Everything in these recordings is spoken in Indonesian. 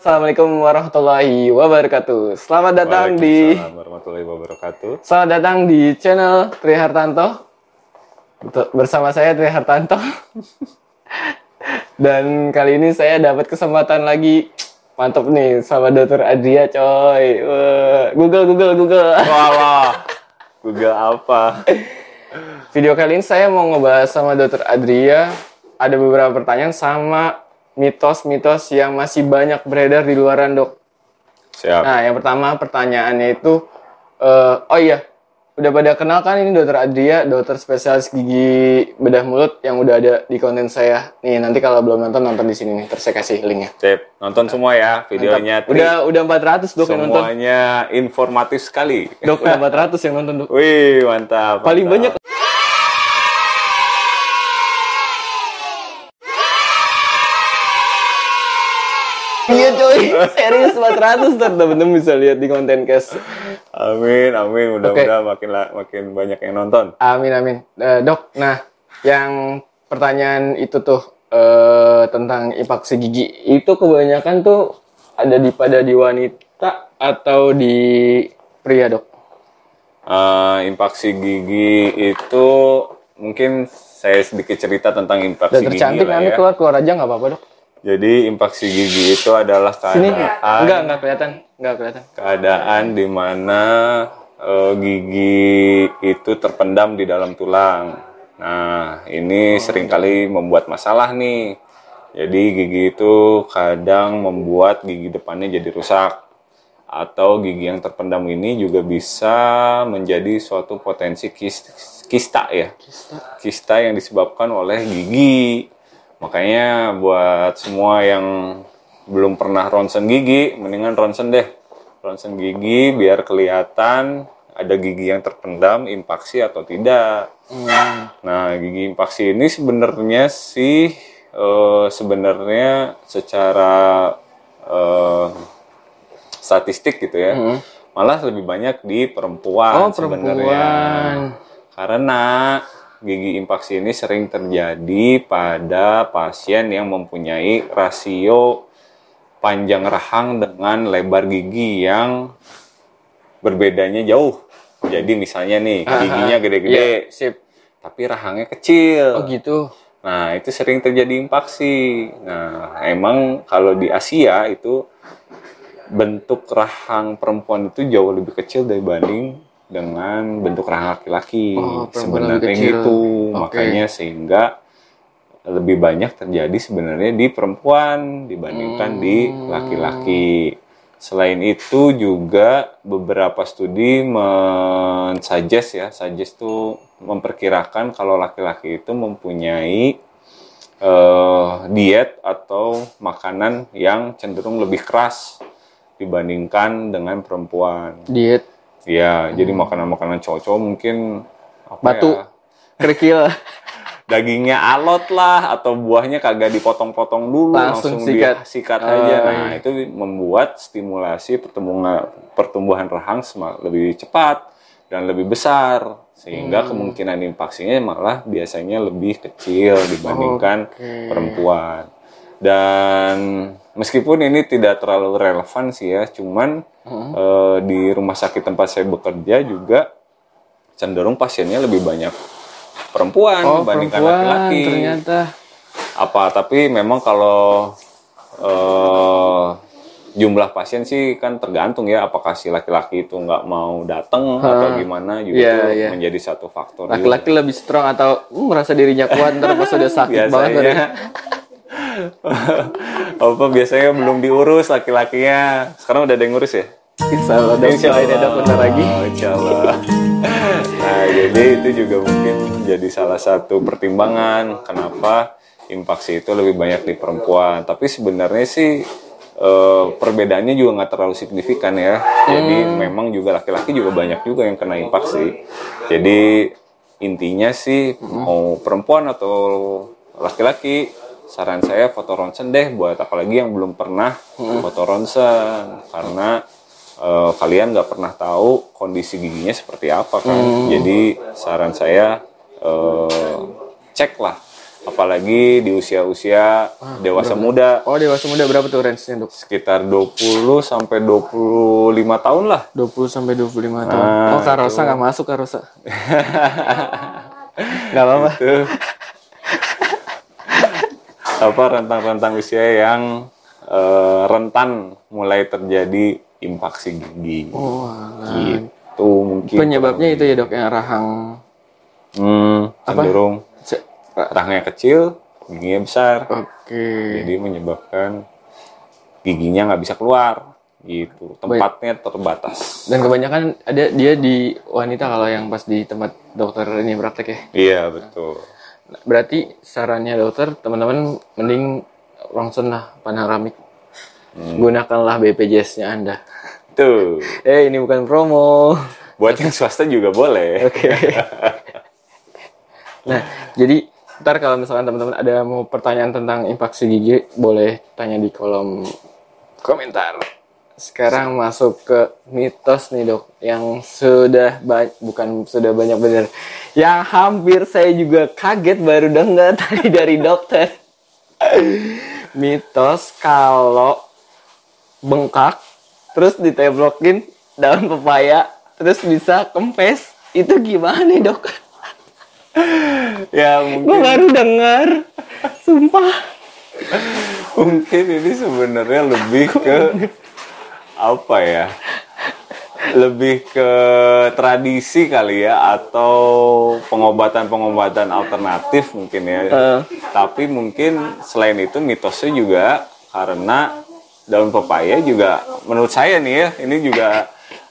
Assalamualaikum warahmatullahi wabarakatuh. Selamat datang di warahmatullahi wabarakatuh. Selamat datang di channel Tri Hartanto. Bersama saya Tri Hartanto. Dan kali ini saya dapat kesempatan lagi mantap nih sama Dr. Adria coy. Google Google Google. Wah, wah. Google apa? Video kali ini saya mau ngebahas sama Dr. Adria ada beberapa pertanyaan sama mitos-mitos yang masih banyak beredar di luaran dok. Siap. Nah, yang pertama pertanyaannya itu, eh, oh iya, udah pada kenal kan ini dokter Adria, dokter spesialis gigi bedah mulut yang udah ada di konten saya. Nih, nanti kalau belum nonton, nonton di sini nih, terus saya kasih linknya. Sip. Nonton semua ya videonya. Tri. Udah udah 400 dok yang nonton. Semuanya informatif sekali. Dok, udah 400 yang nonton dok. Wih, mantap. Paling mantap. banyak. Iya coy, serius 400 ntar temen-temen bisa lihat di konten cast. Amin, amin. Mudah-mudahan makin la- makin banyak yang nonton. Amin amin. Eh, dok, nah yang pertanyaan itu tuh eh, tentang impaksi gigi itu kebanyakan tuh ada di pada di wanita atau di pria dok? Eh, impaksi gigi itu mungkin saya sedikit cerita tentang impaksi Dokter gigi cantik lah nanti ya. keluar keluar aja nggak apa-apa dok. Jadi impaksi gigi itu adalah Sini keadaan enggak enggak kelihatan enggak kelihatan. keadaan di mana eh, gigi itu terpendam di dalam tulang. Nah, ini sering kali membuat masalah nih. Jadi gigi itu kadang membuat gigi depannya jadi rusak. Atau gigi yang terpendam ini juga bisa menjadi suatu potensi kis- kista ya. Kista yang disebabkan oleh gigi. Makanya buat semua yang belum pernah ronsen gigi, mendingan ronsen deh. Ronsen gigi biar kelihatan ada gigi yang terpendam, impaksi atau tidak. Nah, gigi impaksi ini sebenarnya sih eh, sebenarnya secara eh, statistik gitu ya, malah lebih banyak di perempuan Oh sebenarnya. perempuan. Karena gigi impaksi ini sering terjadi pada pasien yang mempunyai rasio panjang rahang dengan lebar gigi yang berbedanya jauh. Jadi misalnya nih, giginya gede-gede, Iya, sip. tapi rahangnya kecil. Oh gitu. Nah, itu sering terjadi impaksi. Nah, emang kalau di Asia itu bentuk rahang perempuan itu jauh lebih kecil dibanding dengan bentuk rahang laki-laki. Oh, sebenarnya gitu. Oke. Makanya sehingga lebih banyak terjadi sebenarnya di perempuan dibandingkan di Hmm. laki-laki. Selain itu juga beberapa studi mensuggest ya, suggest tuh memperkirakan kalau laki-laki itu mempunyai eh, diet atau makanan yang cenderung lebih keras dibandingkan dengan perempuan. Diet Ya, jadi makanan-makanan cowok mungkin apa batu ya, kerikil. dagingnya alot lah atau buahnya kagak dipotong-potong dulu Langsung langsung, sikat. disikat Oh, aja. iya. Nah, itu membuat stimulasi pertumbuhan pertumbuhan rahang lebih cepat dan lebih besar sehingga Hmm. kemungkinan impaksinya malah biasanya lebih kecil dibandingkan Oke. perempuan. Dan meskipun ini tidak terlalu relevan sih ya, cuman Hmm. eh, di rumah sakit tempat saya bekerja juga cenderung pasiennya lebih banyak perempuan Oh dibandingkan laki-laki. ternyata. Apa tapi memang kalau eh, jumlah pasien sih kan tergantung ya apakah si laki-laki itu nggak mau datang atau gimana juga Iya, itu iya. menjadi satu faktor. Laki-laki lebih strong atau uh, merasa dirinya kuat ntar pas udah sakit banget. biasanya apa biasanya belum diurus laki-lakinya. Sekarang udah ada yang ngurus ya? Insya Allah dok, doain ya dok bentar lagi. Insya Allah. Nah, jadi itu juga mungkin jadi salah satu pertimbangan kenapa impaksi itu lebih banyak di perempuan. Tapi sebenarnya sih eh, perbedaannya juga nggak terlalu signifikan ya. Jadi memang juga laki-laki juga banyak juga yang kena impaksi. Jadi intinya sih mau perempuan atau laki-laki saran saya foto ronsen deh buat apalagi yang belum pernah foto ronsen karena eh, kalian nggak pernah tahu kondisi giginya seperti apa kan. Jadi saran saya eh, cek lah apalagi di usia-usia dewasa muda Oh dewasa muda berapa tuh range-nya dok? sekitar 20 sampai 25 tahun lah 20 sampai 25 tahun. Nah, oh Karosa nggak masuk Karosa. Nggak apa-apa. Apa rentang-rentang usia yang eh, rentan mulai terjadi infaksi gigi? Oh, gitu mungkin. Penyebabnya itu ya dok yang rahang. hmm, cenderung Ce- rahangnya kecil giginya besar. Oke. jadi menyebabkan giginya nggak bisa keluar gitu. Tempatnya terbatas. Dan kebanyakan ada dia di wanita kalau yang pas di tempat dokter ini praktek ya. iya betul Berarti sarannya dokter teman-teman mending ronsen lah panoramik. Gunakanlah BPJS-nya Anda. tuh Eh ini bukan promo. buat yang swasta juga boleh Oke. nah, jadi ntar kalau misalkan teman-teman ada mau pertanyaan tentang infaksi gigi, boleh tanya di kolom komentar. Sekarang masuk ke mitos nih dok, yang sudah ba- bukan sudah banyak bener, yang hampir saya juga kaget baru dengar tadi dari dokter. mitos kalau bengkak, terus diteblokin daun pepaya, terus bisa kempes, itu gimana nih dok? ya Gue mungkin baru dengar, sumpah. mungkin ini sebenarnya lebih ke apa ya lebih ke tradisi kali ya atau pengobatan-pengobatan alternatif mungkin ya Eh. tapi mungkin selain itu mitosnya juga karena daun pepaya juga menurut saya nih ya ini juga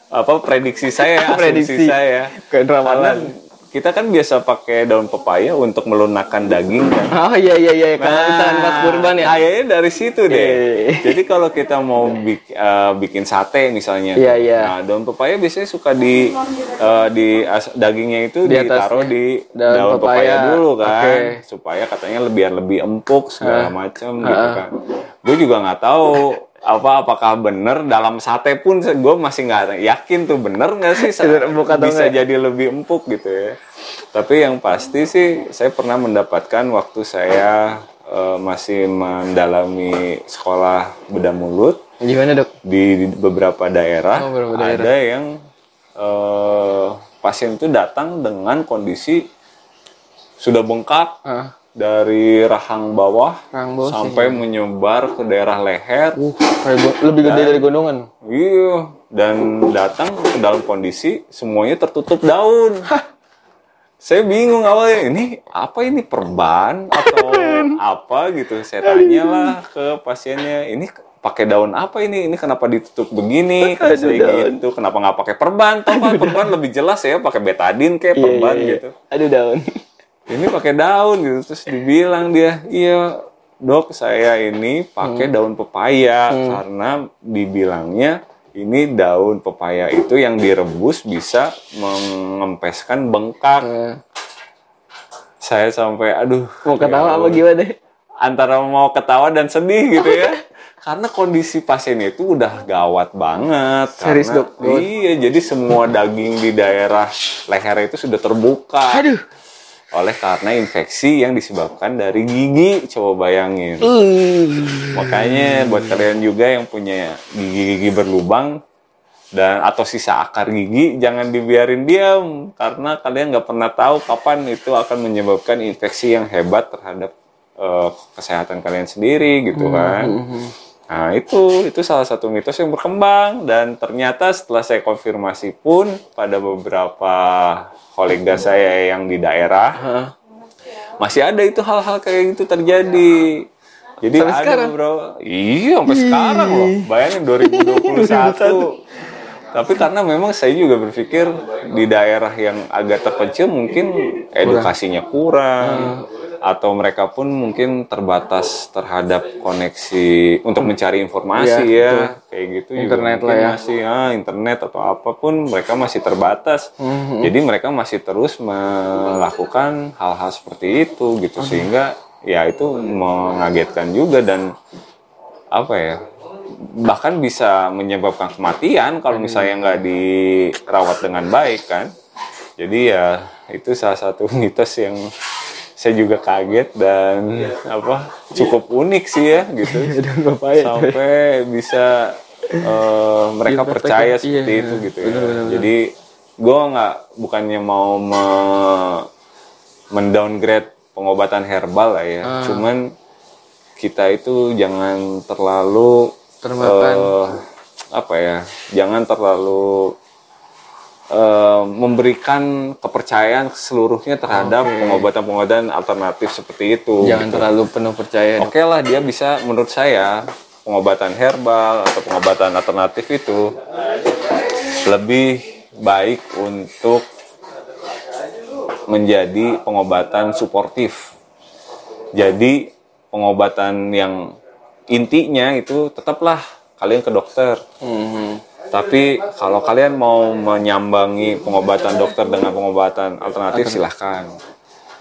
apa prediksi saya Prediksi. saya ramalan. Kita kan biasa pakai daun pepaya untuk melunakkan daging kan Oh iya iya iya, kalau misalkan pas kurban ya. Kayaknya dari situ deh. Iya. Jadi kalau kita mau bik- eh, bikin sate misalnya, Iya, iya. nah daun pepaya biasanya suka di eh, di as- dagingnya itu Di ditaruh di Daun daun, pepaya. pepaya. dulu kan, Oke. supaya katanya biar lebih empuk segala Ah. macam gitu kan. Gue juga nggak tahu apa apakah bener dalam sate pun gue masih nggak yakin tuh bener nggak sih empuk bisa nggak? jadi lebih empuk gitu ya. Tapi yang pasti sih saya pernah mendapatkan waktu saya eh, masih mendalami sekolah bedah mulut Gimana dok? di, di beberapa daerah, Oh, beberapa daerah. ada yang eh, pasien itu datang dengan kondisi sudah bengkak Ah, dari rahang bawah Rahang bawah sampai menyebar ke daerah leher. uh, kayak lebih gede dari gondongan. Iya, dan datang ke dalam kondisi semuanya tertutup daun. Saya bingung awalnya ini apa ini perban atau apa gitu. Saya tanyalah ke pasiennya ini pakai daun apa ini? Ini kenapa ditutup begini? Saya gitu. Kenapa nggak pakai perban? Kan perban lebih jelas ya pakai betadin kayak perban iya, iya. gitu Aduh daun. Ini pakai daun gitu terus dibilang dia iya dok saya ini pakai Hmm. daun pepaya karena dibilangnya ini daun pepaya itu yang direbus bisa mengempeskan bengkak Eh, saya sampai aduh mau ya ketawa apa Allah. gimana? antara mau ketawa dan sedih gitu ya karena kondisi pasien itu udah gawat banget Serius, karena- Dok? Iya jadi semua daging di daerah leher itu sudah terbuka Aduh. Oleh karena infeksi yang disebabkan dari gigi coba bayangin. Uh. makanya buat kalian juga yang punya gigi-gigi berlubang dan atau sisa akar gigi jangan dibiarin diam. Karena kalian nggak pernah tahu kapan itu akan menyebabkan infeksi yang hebat terhadap eh, kesehatan kalian sendiri gitu kan nah itu itu salah satu mitos yang berkembang dan ternyata setelah saya konfirmasi pun pada beberapa kolega saya yang di daerah masih ada itu hal-hal kayak gitu terjadi. Jadi Sampai ada sekarang? beberapa iya sampai sekarang loh. Bayangin 2021. Tapi karena memang saya juga berpikir di daerah yang agak terpencil mungkin edukasinya kurang atau mereka pun mungkin terbatas terhadap koneksi untuk mencari informasi Iya, ya betul. kayak gitu Internet lah ya. masih ah, internet atau apa pun mereka masih terbatas Mhm. jadi mereka masih terus melakukan hal-hal seperti itu gitu sehingga ya itu mengagetkan juga dan apa ya bahkan bisa menyebabkan kematian kalau misalnya nggak dirawat dengan baik kan? Jadi ya itu salah satu mitos yang saya juga kaget dan apa cukup unik sih ya gitu. Sampai bisa eh, mereka Iya, percaya iya, seperti iya. itu gitu ya. Jadi gue nggak bukannya mau me- mendowngrade pengobatan herbal lah ya, Ah. cuman kita itu jangan terlalu Termakan. eh, apa ya, jangan terlalu eh, memberikan kepercayaan seluruhnya terhadap pengobatan-pengobatan alternatif seperti itu. jangan gitu. terlalu penuh percaya. Oke lah dia bisa menurut saya pengobatan herbal atau pengobatan alternatif itu lebih baik untuk menjadi pengobatan suportif. Jadi pengobatan yang intinya itu tetaplah kalian ke dokter. Mhm. Tapi kalau kalian mau menyambangi pengobatan dokter dengan pengobatan alternatif silahkan.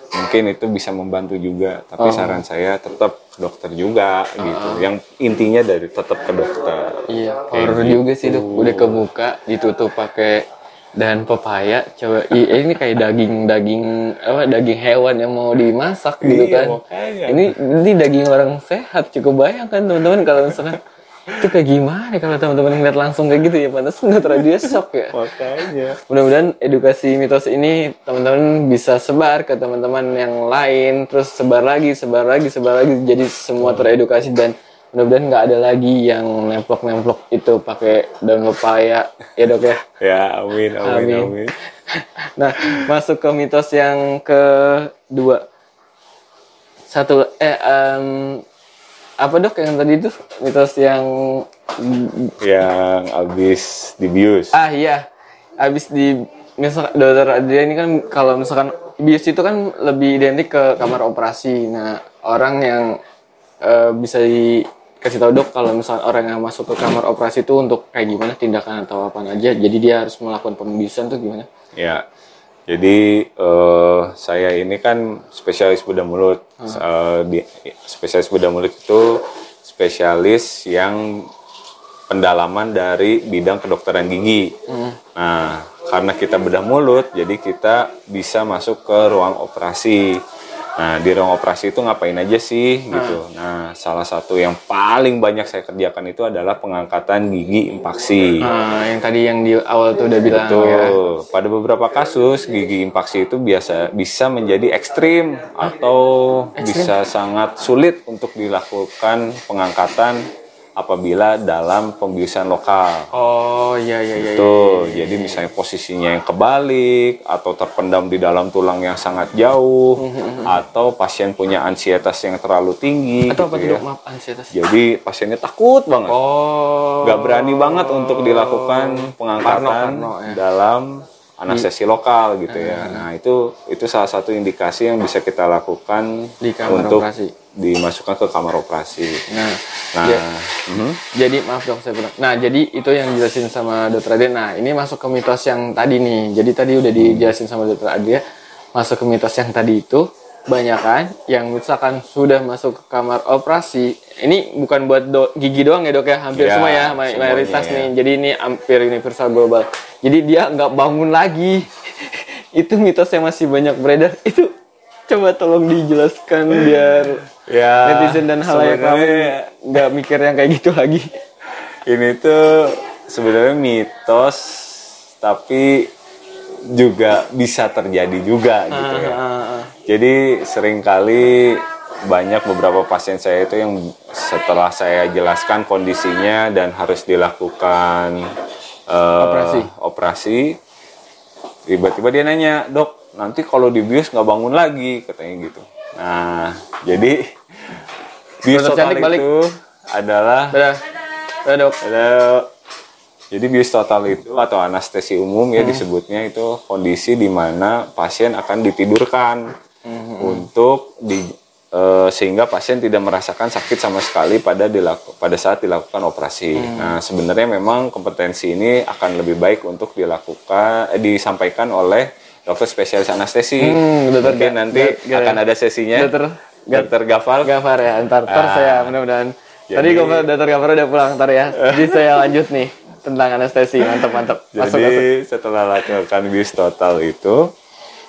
Mungkin itu bisa membantu juga. Tapi saran saya tetap ke dokter juga gitu. Yang intinya dari tetap ke dokter. Iya, horor gitu. juga sih dok. Udah kebuka, ditutup pakai dan pepaya. Coba, i- ini kayak daging daging apa daging hewan yang mau dimasak gitu Iya, kan. makanya. Ini ini daging orang sehat. Cukup bayangkan teman-teman kalau misalkan itu kayak gimana ya kalau teman-teman ngeliat langsung kayak gitu ya pantas nggak terlalu dia shock ya. Makanya. Mudah-mudahan edukasi mitos ini teman-teman bisa sebar ke teman-teman yang lain, terus sebar lagi, sebar lagi, sebar lagi, jadi semua teredukasi dan mudah-mudahan nggak ada lagi yang nemplok-nemplok itu pakai daun pepaya, ya dok ya. Ya, amin, amin, Amin. amin. Nah, masuk ke mitos yang kedua. Satu, eh, em, apa dok yang tadi itu mitos yang Yang habis dibius. Ah iya, habis di misal dokter Adria ini kan kalau misalkan bius itu kan lebih identik ke kamar operasi. Nah orang yang eh, bisa dikasih tahu dok kalau misalkan orang yang masuk ke kamar operasi itu untuk kayak gimana tindakan atau apa aja. Jadi dia harus melakukan pembiusan tuh gimana? Ya, jadi eh, saya ini kan spesialis bedah mulut. Eh, di, spesialis bedah mulut itu spesialis yang pendalaman dari bidang kedokteran gigi. Nah, karena kita bedah mulut, jadi kita bisa masuk ke ruang operasi. Nah, di ruang operasi itu ngapain aja sih gitu. Nah, salah satu yang paling banyak saya kerjakan itu adalah pengangkatan gigi impaksi. Nah, yang tadi yang di awal tuh udah bilang Betul. ya. Pada beberapa kasus gigi impaksi itu biasa bisa menjadi ekstrim atau bisa sangat sulit untuk dilakukan pengangkatan apabila dalam pembiusan lokal. Oh iya iya iya. iya. Tuh, jadi misalnya posisinya yang kebalik atau terpendam di dalam tulang yang sangat jauh atau pasien punya ansietas yang terlalu tinggi Atau apa gitu tuh ya. dok? Maaf ansietas. Jadi pasiennya takut banget Oh. nggak berani banget untuk dilakukan pengangkatan Parno, parno, ya. dalam anestesi lokal gitu ya. Nah itu itu salah satu indikasi yang bisa kita lakukan Di kamar untuk operasi. dimasukkan ke kamar operasi. Nah, Nah, ya. mhm. Jadi maaf dok saya bilang. Nah jadi itu yang dijelasin sama dokter Adria. Nah ini masuk ke mitos yang tadi nih. Jadi tadi udah dijelasin sama dokter Adria. Masuk ke mitos yang tadi itu banyak kan yang misalkan sudah masuk ke kamar operasi. Ini bukan buat do- gigi doang ya dok ya. Hampir Ya, semua ya may- semuanya mayoritas ya. nih. Jadi ini hampir universal global. Jadi dia nggak bangun lagi. itu mitos yang masih banyak beredar. Itu coba tolong dijelaskan biar ya netizen dan halayak kamu nggak mikir yang kayak gitu lagi. ini tuh sebenarnya mitos tapi juga bisa terjadi juga gitu ya. Jadi sering kali banyak beberapa pasien saya itu yang setelah saya jelaskan kondisinya dan harus dilakukan eh, Operasi. operasi, tiba-tiba dia nanya, dok, nanti kalau dibius nggak bangun lagi, katanya gitu. Nah, jadi bius total cantik balik. itu adalah Udah, udah dok. ada jadi bius total itu atau anestesi umum Hmm. ya disebutnya itu kondisi di mana pasien akan ditidurkan Hmm. untuk di eh, sehingga pasien tidak merasakan sakit sama sekali pada dilaku, pada saat dilakukan operasi. Hmm. Nah, sebenarnya memang kompetensi ini akan lebih baik untuk dilakukan eh, disampaikan oleh dokter spesialis anestesi. Hmm, dokter Mungkin Ga- nanti akan ada sesinya. Dokter- Dokter Gafal. Gafar ya, ntar, ntar Ah. saya mudah-mudahan. Tadi Jadi- Gafar, dokter Gafar udah pulang ntar ya. Jadi saya lanjut nih tentang anestesi, mantap mantap. Masuk masuk. Jadi setelah lakukan bius total itu,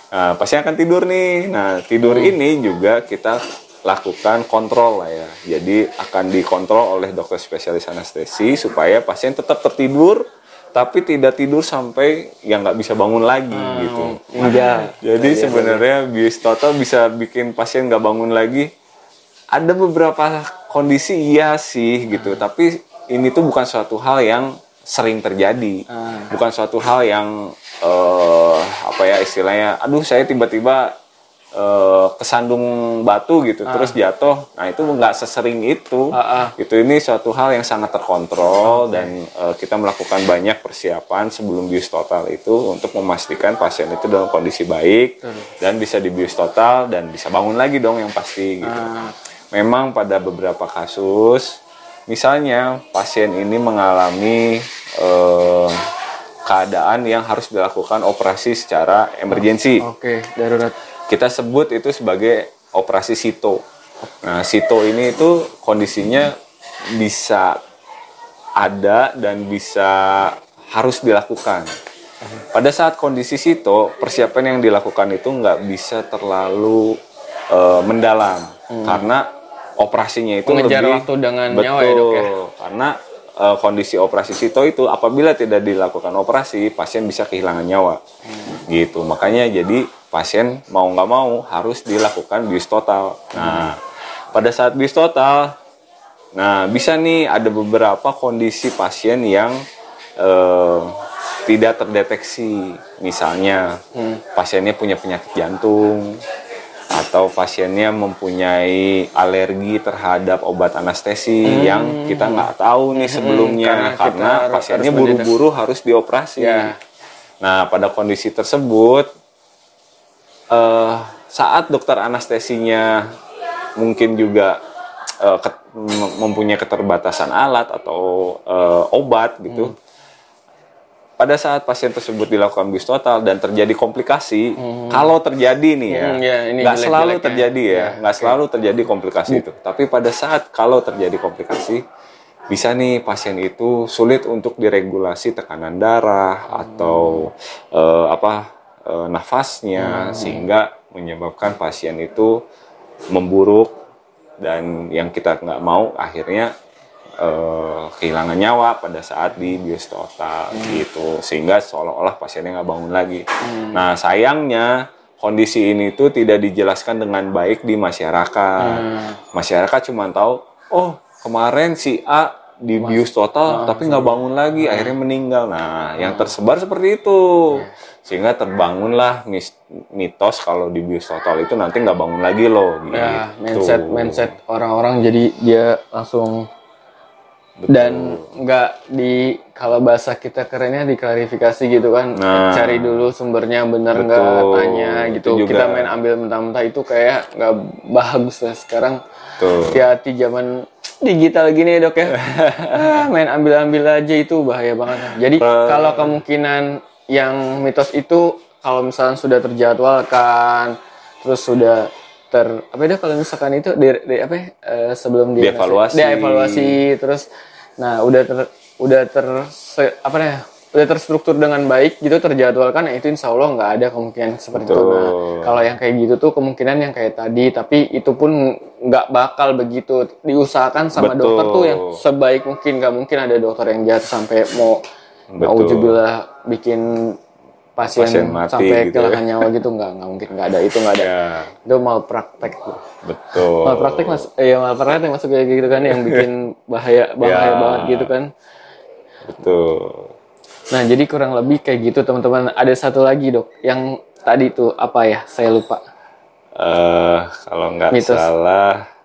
Nah, pasien akan tidur nih. Nah, tidur ini juga kita lakukan kontrol lah ya. Jadi akan dikontrol oleh dokter spesialis anestesi supaya pasien tetap tertidur tapi tidak tidur sampai yang nggak bisa bangun lagi gitu. Enggak. Jadi sebenarnya bius total bisa bikin pasien nggak bangun lagi. Ada beberapa kondisi iya sih gitu, tapi ini tuh bukan suatu hal yang sering terjadi, bukan suatu hal yang eh, apa ya istilahnya, aduh saya tiba-tiba eh, kesandung batu gitu, terus jatuh. Nah itu nggak sesering itu, Ah, ah. itu ini suatu hal yang sangat terkontrol dan eh, kita melakukan banyak persiapan sebelum bius total itu untuk memastikan pasien itu dalam kondisi baik dan bisa dibius total dan bisa bangun lagi dong yang pasti gitu. Memang pada beberapa kasus, misalnya pasien ini mengalami eh, keadaan yang harus dilakukan operasi secara emergensi Oke, darurat. kita sebut itu sebagai operasi sito. Nah, sito ini itu kondisinya bisa ada dan bisa harus dilakukan. Pada saat kondisi sito, persiapan yang dilakukan itu nggak bisa terlalu eh, mendalam karena operasinya itu Mengejar lebih waktu dengan betul, nyawa ya, Dok, ya? karena eh, kondisi operasi sito itu apabila tidak dilakukan operasi, pasien bisa kehilangan nyawa. Gitu. Makanya jadi pasien mau nggak mau harus dilakukan bius total. Nah, pada saat bius total, nah bisa nih ada beberapa kondisi pasien yang eh, tidak terdeteksi. Misalnya pasiennya punya penyakit jantung atau pasiennya mempunyai alergi terhadap obat anestesi yang kita nggak tahu nih sebelumnya. Karena kita karena harus- pasiennya buru-buru harus dioperasi. Ya. Nah, pada kondisi tersebut, eh, saat dokter anestesinya mungkin juga ket- mem- mempunyai keterbatasan alat atau eh, obat gitu, pada saat pasien tersebut dilakukan bius total dan terjadi komplikasi, kalau terjadi nih ya, Hmm, ya, ini nggak selalu terjadi ya, Ya, nggak selalu terjadi komplikasi itu. Tapi pada saat kalau terjadi komplikasi, bisa nih pasien itu sulit untuk diregulasi tekanan darah atau eh, apa eh, nafasnya sehingga menyebabkan pasien itu memburuk dan yang kita nggak mau akhirnya eh, kehilangan nyawa pada saat di bius total gitu sehingga seolah-olah pasiennya nggak bangun lagi. Nah sayangnya kondisi ini tuh tidak dijelaskan dengan baik di masyarakat. Masyarakat cuma tahu oh kemarin si A di bius total tapi nggak bangun lagi akhirnya meninggal. Nah yang tersebar seperti itu sehingga terbangunlah mitos kalau di bius total itu nanti nggak bangun lagi loh. Gitu. Ya, mindset mindset orang-orang jadi dia langsung dan nggak di kalau bahasa kita kerennya diklarifikasi gitu kan Nah. cari dulu sumbernya bener nggak Betul. tanya gitu. kita main ambil mentah-mentah itu kayak nggak bagus lah sekarang. Hati-hati zaman digital gini dok ya. Ah, main ambil-ambil aja itu bahaya banget. Jadi kalau kemungkinan yang mitos itu kalau misalnya sudah terjadwalkan terus sudah ter apa ya kalau misalkan itu di, di- apa ya, eh, sebelum di Dievaluasi. dievaluasi terus nah udah ter udah ter apa ya udah terstruktur dengan baik gitu terjadwalkan ya itu insya Allah nggak ada kemungkinan seperti itu nah Betul. kalau yang kayak gitu tuh kemungkinan yang kayak tadi tapi itu pun nggak bakal begitu diusahakan sama Betul. dokter tuh yang sebaik mungkin nggak mungkin ada dokter yang jahat sampai mau Betul. nauzubillah bikin pasien, Pasien mati sampai gitu kehilangan nyawa gitu nggak nggak mungkin nggak ada itu nggak ada Ya, itu malpraktek betul. malpraktek mas ya malpraktek masuk kayak gitu kan yang bikin bahaya bahaya Ya. banget gitu kan Betul. nah jadi kurang lebih kayak gitu teman-teman ada satu lagi dok yang tadi tuh apa ya saya lupa eh kalau nggak salah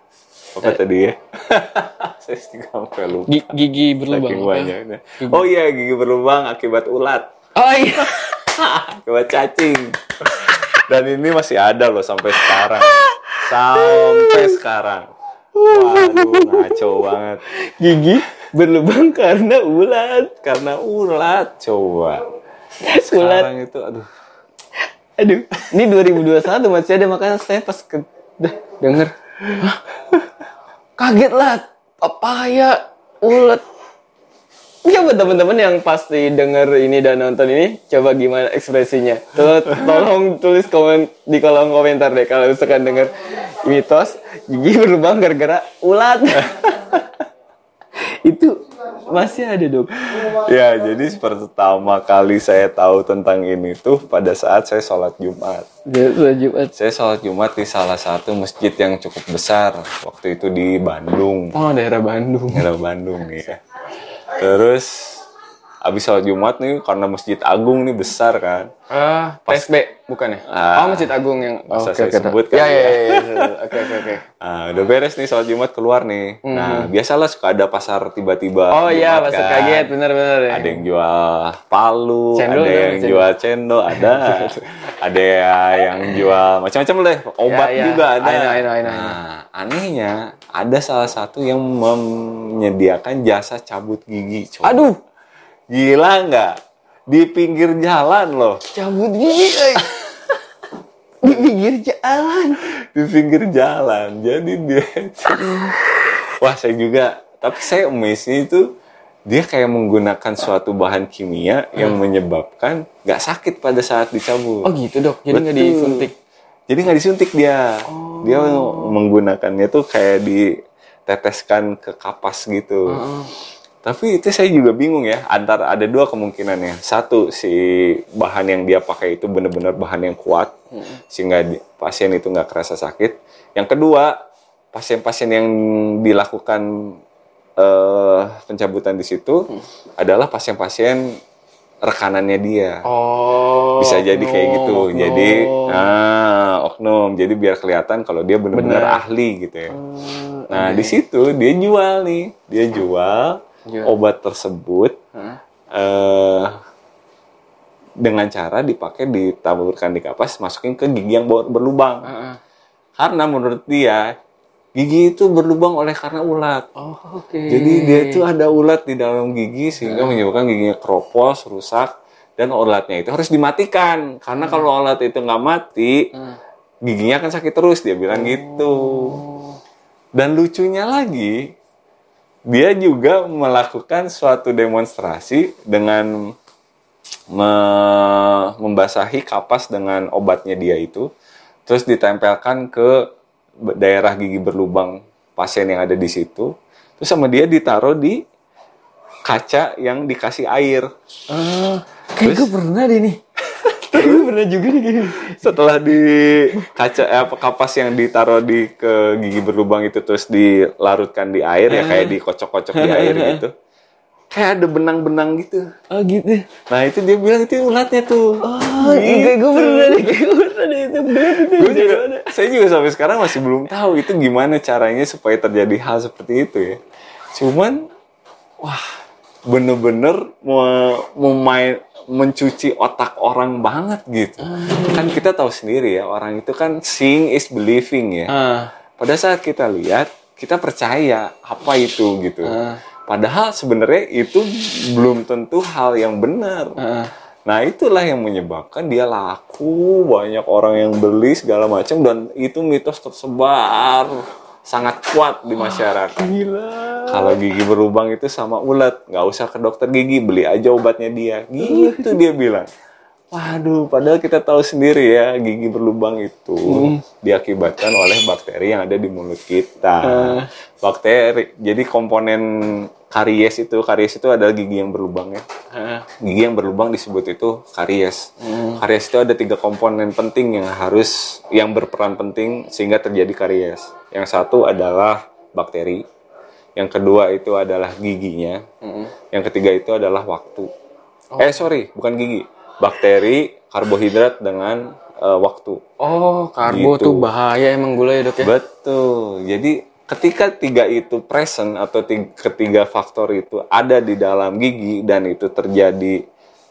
apa tadi ya? Saya sampai lupa. Gi- gigi berlubang Saking apa? banyaknya. Oh iya gigi berlubang akibat ulat, oh iya akibat cacing. Dan ini masih ada loh sampai sekarang. Sampai sekarang. Waduh, ngaco banget. gigi berlubang karena ulat Karena ulat, coba. ulat Sekarang itu, aduh. aduh ini 2021 masih ada makanya saya pas ke denger Hah? kaget lah papaya ulat Coba teman-teman yang pasti denger ini dan nonton ini, coba gimana ekspresinya. Tuh, tolong tulis komen di kolom komentar deh kalau misalkan denger mitos gigi berlubang gara-gara ulat. Itu masih ada dok. Ya, jadi pertama kali saya tahu tentang ini tuh pada saat saya sholat Jumat. Ya, sholat Jumat. Saya sholat Jumat di salah satu masjid yang cukup besar. Waktu itu di Bandung. Oh daerah Bandung. Daerah Bandung ya. Terus habis sholat Jumat nih karena masjid agung nih besar kan. Ah, PSB bukan ya? Ah. oh Masjid Agung yang oke, saya oke, sebut ya, kan ya, ya? ya, ya, ya. Oke oke oke. Nah, udah beres nih sholat Jumat keluar nih. Nah, biasalah suka ada pasar tiba-tiba. Oh iya, Jumat masuk kan. kaget bener-bener ya. Ada yang jual palu, Cendol ada dong, yang cendol. jual cendol, ada. ada yang jual macam-macam deh, obat Ya, ya. juga ada. Know, I know, I know. Nah, anehnya ada salah satu yang menyediakan jasa cabut gigi. Coba. Aduh, Gila nggak? Di pinggir jalan loh. cabut gigi. Di pinggir jalan. Di pinggir jalan. Jadi dia Wah, saya juga tapi saya amazed itu dia kayak menggunakan suatu bahan kimia yang menyebabkan nggak sakit pada saat dicabut. Oh gitu dok, jadi nggak disuntik. Jadi nggak disuntik dia. Dia Oh. menggunakannya tuh kayak diteteskan ke kapas gitu. Tapi itu saya juga bingung ya. Antara ada dua kemungkinannya. Satu si bahan yang dia pakai itu benar-benar bahan yang kuat sehingga di- pasien itu nggak kerasa sakit. Yang kedua pasien-pasien yang dilakukan eh, pencabutan di situ adalah pasien-pasien rekanannya dia Oh. bisa jadi kayak gitu. oknum, Jadi oknum. ah oknum. Jadi biar kelihatan kalau dia benar-benar Benar. ahli gitu ya. Hmm, Nah, di situ dia jual nih. Dia jual Jual. obat tersebut eh dengan cara dipakai ditaburkan di kapas, masukin ke gigi yang ber- berlubang. Karena menurut dia gigi itu berlubang oleh karena ulat. Oh oke. Jadi dia itu ada ulat di dalam gigi sehingga menyebabkan giginya keropos, rusak dan ulatnya itu harus dimatikan. Karena kalau ulat itu nggak mati, Hmm. giginya akan sakit terus dia bilang gitu. Dan lucunya lagi, dia juga melakukan suatu demonstrasi dengan me- membasahi kapas dengan obatnya dia itu, terus ditempelkan ke daerah gigi berlubang pasien yang ada di situ, terus sama dia ditaruh di kaca yang dikasih air. Ah, kayak gue pernah deh nih. Gue pernah juga nih. Gini. setelah di kaca eh, apa kapas yang ditaruh di ke gigi berlubang itu terus dilarutkan di air ya kayak dikocok-kocok di air gitu. Kayak ada benang-benang gitu. Oh gitu. nah itu dia bilang itu ulatnya tuh. Oh, kayak gue pernah deh, kayak gue deh itu. Bener itu. Juga, saya juga sampai sekarang masih belum tahu itu gimana caranya supaya terjadi hal seperti itu ya. Cuman wah bener-bener me- memain mencuci otak orang banget gitu. Kan kita tahu sendiri ya orang itu kan seeing is believing ya. Ah, pada saat kita lihat kita percaya apa itu gitu. Ah. padahal sebenarnya itu belum tentu hal yang benar. Ah. nah itulah yang menyebabkan dia laku banyak orang yang beli segala macam dan itu mitos tersebar sangat kuat di masyarakat. Gila. kalau gigi berlubang itu sama ulat. Nggak usah ke dokter gigi beli aja obatnya dia. Gitu dia bilang waduh padahal kita tahu sendiri ya gigi berlubang itu diakibatkan oleh bakteri yang ada di mulut kita. Bakteri jadi komponen karies itu karies itu adalah gigi yang berlubang ya. Ah, gigi yang berlubang disebut itu karies. Karies itu ada tiga komponen penting yang harus yang berperan penting sehingga terjadi karies. Yang satu adalah bakteri, yang kedua itu adalah giginya, yang ketiga itu adalah waktu. Eh sorry, bukan gigi, bakteri, karbohidrat dengan eh, waktu. Oh, karbo Gitu. tuh bahaya emang gula ya dok ya? Betul. Jadi ketika tiga itu present atau tiga, ketiga faktor itu ada di dalam gigi dan itu terjadi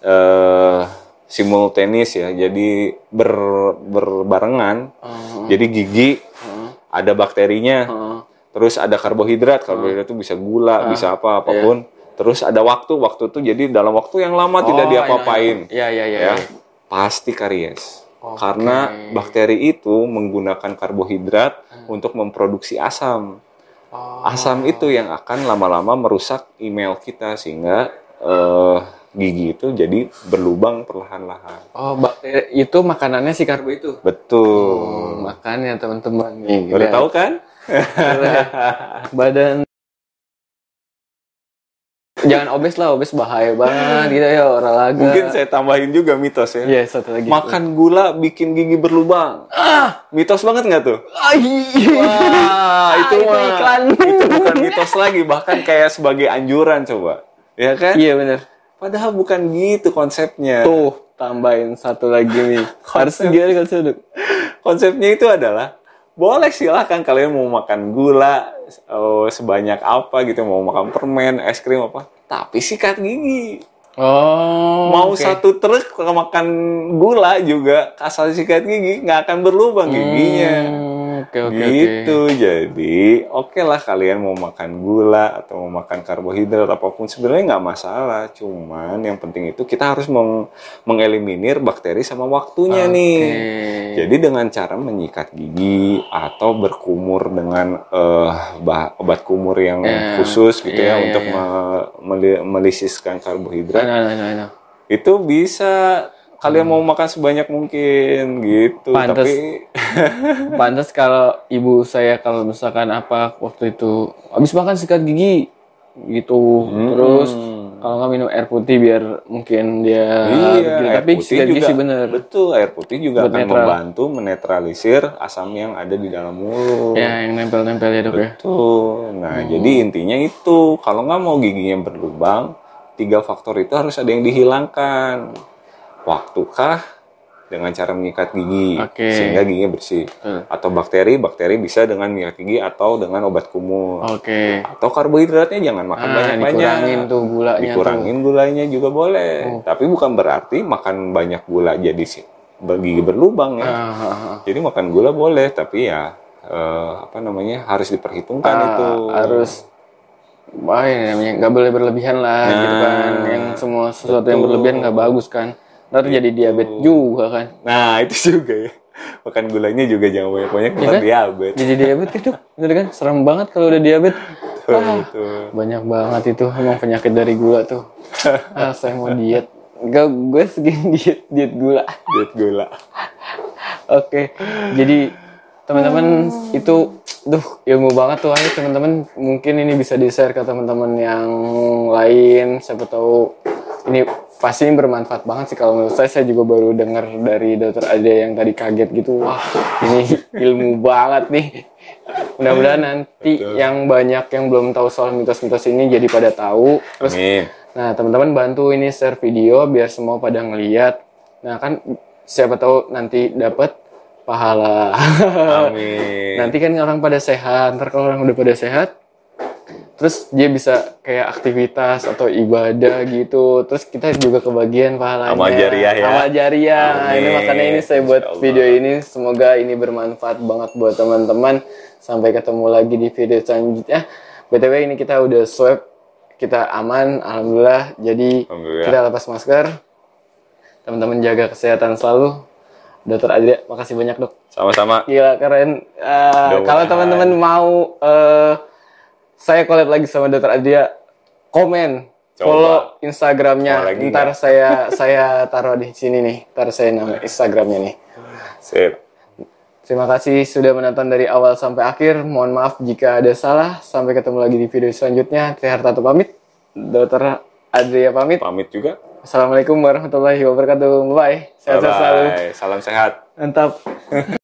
eh simultaneous ya, jadi ber, berbarengan. Oh. Jadi gigi ada bakterinya, Oh. terus ada karbohidrat, karbohidrat itu bisa gula, bisa apa apa pun. Terus ada waktu, waktu itu jadi dalam waktu yang lama tidak Oh, diapa-apain Iya, iya, iya. ya iya. pasti karies Oke. karena bakteri itu menggunakan karbohidrat untuk memproduksi asam Oh. asam itu yang akan lama-lama merusak email kita sehingga eh, gigi itu jadi berlubang perlahan-lahan. Oh, bakteri itu makanannya si karbo itu. Betul. Makannya teman-teman. Udah tahu kan? Badan Jangan obes lah, obes bahaya banget gitu ya olahraga. Mungkin saya tambahin juga mitos ya. Iya, satu lagi. Makan gula bikin gigi berlubang. ah, Mitos banget nggak tuh? ah, iya. Wah, itu itu mah iklan. itu bukan mitos lagi, bahkan kayak sebagai anjuran coba. Ya kan? Iya bener. Padahal bukan gitu konsepnya. Tuh, tambahin satu lagi nih. Harus gimana konsep? Konsepnya itu adalah boleh silahkan kalian mau makan gula oh, sebanyak apa gitu, mau makan permen, es krim apa, tapi sikat gigi. Oh, mau oke. satu truk makan gula juga asal sikat gigi nggak akan berlubang giginya. Hmm, Oke, oke, oke. gitu jadi oke lah kalian mau makan gula atau mau makan karbohidrat apa pun sebenarnya nggak masalah cuman yang penting itu kita harus meng- mengeliminir bakteri sama waktunya nih jadi dengan cara menyikat gigi atau berkumur dengan bah- obat kumur yang Ya, khusus gitu iya, ya iya, untuk iya. me- meli- melisiskan karbohidrat Nah, nah, nah, nah. itu bisa kalian mau makan sebanyak mungkin gitu Pantes. tapi Pantas kalau ibu saya kalau misalkan apa waktu itu habis makan sikat gigi gitu. Terus kalau nggak minum air putih biar mungkin dia Iya, gitu. air Tapi putih sikat gigi juga sih bener. betul air putih juga Buat akan netral. membantu menetralisir asam yang ada di dalam mulut. Ya, yang nempel-nempel ya dok ya. Betul. Nah, jadi intinya itu kalau nggak mau giginya berlubang, tiga faktor itu harus ada yang dihilangkan. Waktukah dengan cara menyikat gigi Oke. sehingga giginya bersih. Betul. Atau bakteri, bakteri bisa dengan menyikat gigi atau dengan obat kumur. Oke. Atau karbohidratnya jangan makan Nah, banyak-banyak. dikurangin tuh gulanya Dikurangin gulanya juga boleh. Tapi bukan berarti makan banyak gula jadi sih gigi berlubang ya. Ah, ah, ah. Jadi makan gula boleh, tapi ya eh, apa namanya harus diperhitungkan Ah, itu. harus wah ini namanya nggak boleh berlebihan lah gitu kan Nah, yang semua sesuatu yang betul. berlebihan nggak bagus kan ntar jadi diabetes juga kan Nah itu juga ya. Makan gulanya juga jangan banyak-banyak, Iya ntar kan? diabetes. jadi diabetes tuh bener kan serem banget kalau udah diabetes Betul, Wah, betul. banyak banget itu emang penyakit dari gula tuh ah saya mau diet Gak, gue segini diet diet gula Diet gula. Oke, jadi teman-teman itu, duh ilmu banget tuh ayo teman-teman mungkin ini bisa di share ke teman-teman yang lain. Siapa tahu ini pasti ini bermanfaat banget sih kalau menurut saya. Saya juga baru dengar dari dokter Ade yang tadi kaget gitu. Wah, ini ilmu banget nih. Mudah-mudahan nanti Betul. yang banyak yang belum tahu soal mitos-mitos ini jadi pada tahu. Terus Amin. Nah, teman-teman bantu ini share video biar semua pada ngeliat. Nah, kan siapa tahu nanti dapat pahala. Amin. nanti kan orang pada sehat. Ntar kalau orang udah pada sehat, terus dia bisa kayak aktivitas atau ibadah gitu. Terus kita juga kebagian pahalanya. Amal jariah ya. Amal jariah. Ini Amin. makanya ini saya buat video ini. Semoga ini bermanfaat banget buat teman-teman. Sampai ketemu lagi di video selanjutnya. BTW ini kita udah swab kita aman, alhamdulillah. Jadi Alhamdulillah. kita lepas masker. Teman-teman jaga kesehatan selalu. Dokter Adria, makasih banyak dok. Sama-sama. Gila keren. Mudah-mudahan. kalau teman-teman mau eh, saya collab lagi sama Dokter Adria, komen, Coba. follow Instagramnya. Ntar nggak? saya saya taruh di sini nih. Ntar saya nama Instagramnya nih. Sip. Terima kasih sudah menonton dari awal sampai akhir. Mohon maaf jika ada salah. Sampai ketemu lagi di video selanjutnya. Teh Hartato pamit. Dokter Adria pamit. Pamit juga. Assalamualaikum warahmatullahi wabarakatuh. Bye. Sehat-sehat selalu. Salam sehat. Mantap.